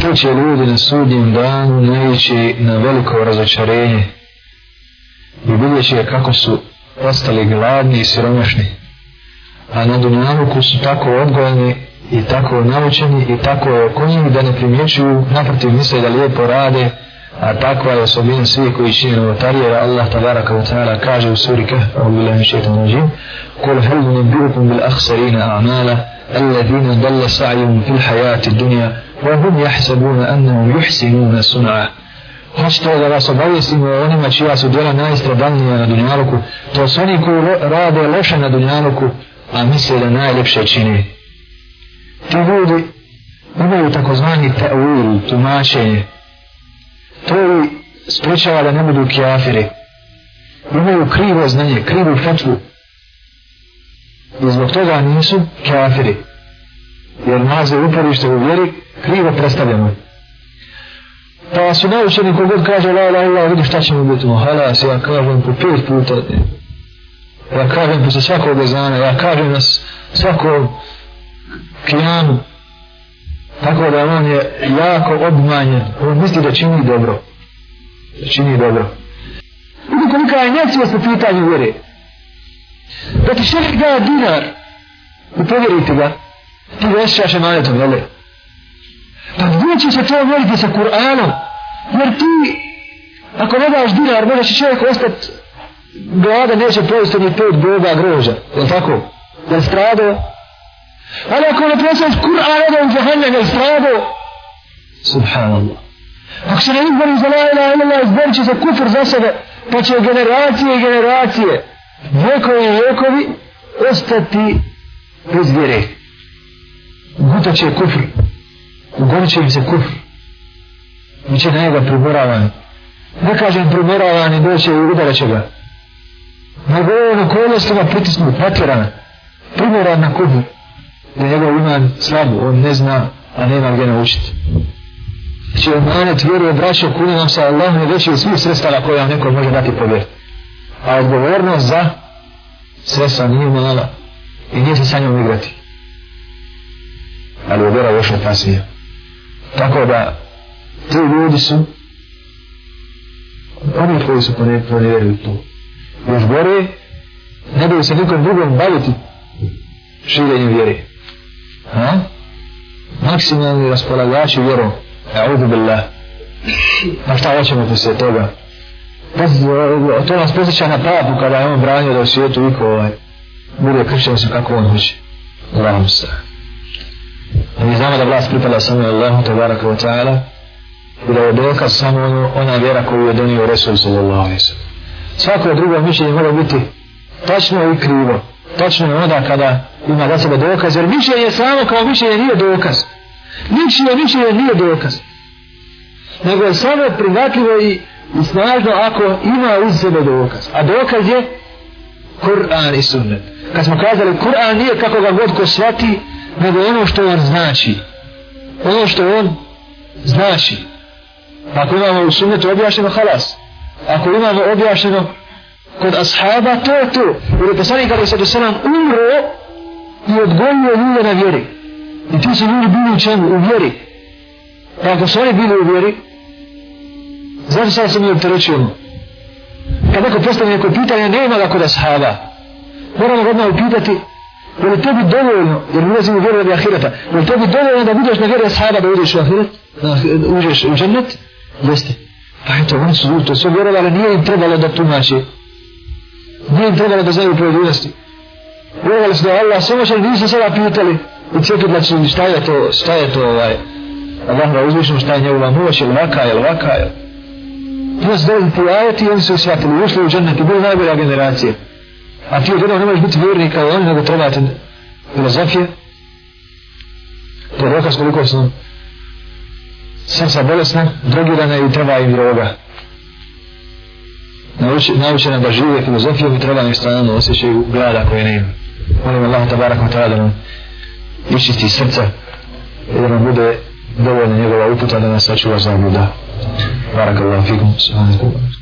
ti će ljudi na sudnjem danu naići na veliko razočarenje i vidjet će kako su ostali gladni i siromašni a na dunjavuku su tako odgojeni i tako naučeni i tako oko njih da ne primjećuju naprotiv misle da lijepo rade a takva je osobina svi koji čine novotarije Allah tabaraka wa ta'ala kaže u suri Kahf أعوذ بالله من الشيطان الرجيم قل هل ننبئكم بالأخسرين أعمالا الذين ضل سعيهم في الحياة الدنيا وهم يحسبون أنهم يحسنون صنعا Hoćete da vas obavijestimo o onima čija su djela najstradanija na Dunjaluku, to su oni koji rade loše na Dunjaluku, a misle da najljepše čini. Ti ljudi imaju takozvani ta'ul, tumačenje, to i sprečava da ne budu kjafiri. Imaju krivo znanje, krivu fetvu. I zbog toga nisu kjafiri. Jer nazve uporište u vjeri krivo predstavljeno. Pa su naučeni kogod kaže la la la vidi šta ćemo biti mu halas, ja kažem po pet puta. Ja kažem posle svakog bezana, ja kažem na svakog kijanu tako da on je jako obmanjen on misli da čini dobro da čini dobro vidi kolika je njecivost po pitanju vjere da ti šefi daje dinar upovjerite ga ti ga osjećaš emanetom jel'e? Pa gdje će se to mjeriti sa Kur'anom jer ti ako ne daš dinar možda će čovjek ostati glada neće pojesti ni pet boga groža Je tako jel stradao Ali ako ne presaš Kur'an, ode u džahennem je strado. Subhanallah. Ako se ne izbori za la ilaha illallah, izborit će se kufr za sebe, pa će generacije i generacije, vjekovi i vjekovi, ostati bez vjere. Guta će kufr. Ugonit će im se kufr. Biće na njega primoravani. Ne kažem primoravani, doće i udarat će ga. Nego na okolostima pritisnu, natjerana. Primoran na kufr da njegov iman slab, on ne zna, a nema gdje naučiti. Znači, emanet vjeruje, braćo, kuni nam sa Allahom je veći od svih sredstava koje vam neko može dati povjer. A odgovornost za sredstva nije mala i nije se sa njom igrati. Ali vjera još opasnija. Tako da, ti ljudi su oni koji su ponevjerili to. Još gore, ne bi se nikom drugom baviti širenjem vjere. Ha? maksimalni raspolagači vjerom a'udhu billah. Pa šta hoćemo poslije toga? To nas posjeća na papu kada je on branio da u svijetu iko ovaj, bude kršćan se kako on hoće. Allahum se a mi znamo da vlast pripada samo Allahu tabaraka wa ta'ala i da je dokaz samo ono, ona vjera koju je donio Resul sallallahu alaihi sallam svako drugo mišljenje mora biti tačno i krivo tačno je onda kada ima za sebe dokaz, jer mišljenje samo kao mišljenje nije dokaz. Ničije mišljenje nije dokaz. Nego je samo prihvatljivo i, i snažno ako ima uz sebe dokaz. A dokaz je Kur'an i sunnet. Kad smo kazali, Kur'an nije kako ga god ko shvati, nego ono što on znači. Ono što on znači. Ako imamo u sunnetu objašnjeno halas. Ako imamo objašnjeno kod ashaba, to je to. Jer je poslanik kada se do sedam umro i odgojio ljude na vjeri. I ti su ljudi bili u čemu? U vjeri. Pa ako su oni bili u vjeri, zašto sad sam mi opterećujemo. Kad neko postane neko pitanje, nema ga kod ashaba. Moramo odmah upitati, je li tebi dovoljno, jer mi ulazimo vjeru radi ahireta, je li tebi dovoljno da budeš na vjeru ashaba da uđeš u ahiret, da uđeš u džennet? Jeste. Pa eto, oni su to sve vjerovali, nije im trebalo da tumači nije im trebalo da znaju pojedinosti. Vjerovali su da Allah samo što nisu sada pitali i cijeli znači šta je to, šta je to ovaj, Allah da uzvišno šta je njegova moć, je li vaka, ili vaka, je li dovoljno pojaviti i oni su shvatili, ušli u džennet i bili najbolja generacija. A ti odjedno ne možeš biti vjerni kao oni, nego trebate filozofije. To je dokaz koliko su srca bolesna, drogirana i treba im droga naučena da žive filozofijom i treba im strano osjećaju glada koje ne ima. Molim Allah tabarak ta'ala da nam išisti srca i da nam bude dovoljna njegova uputa da nas sačuva za. Barakallahu fikum. Subhanahu wa ta'ala.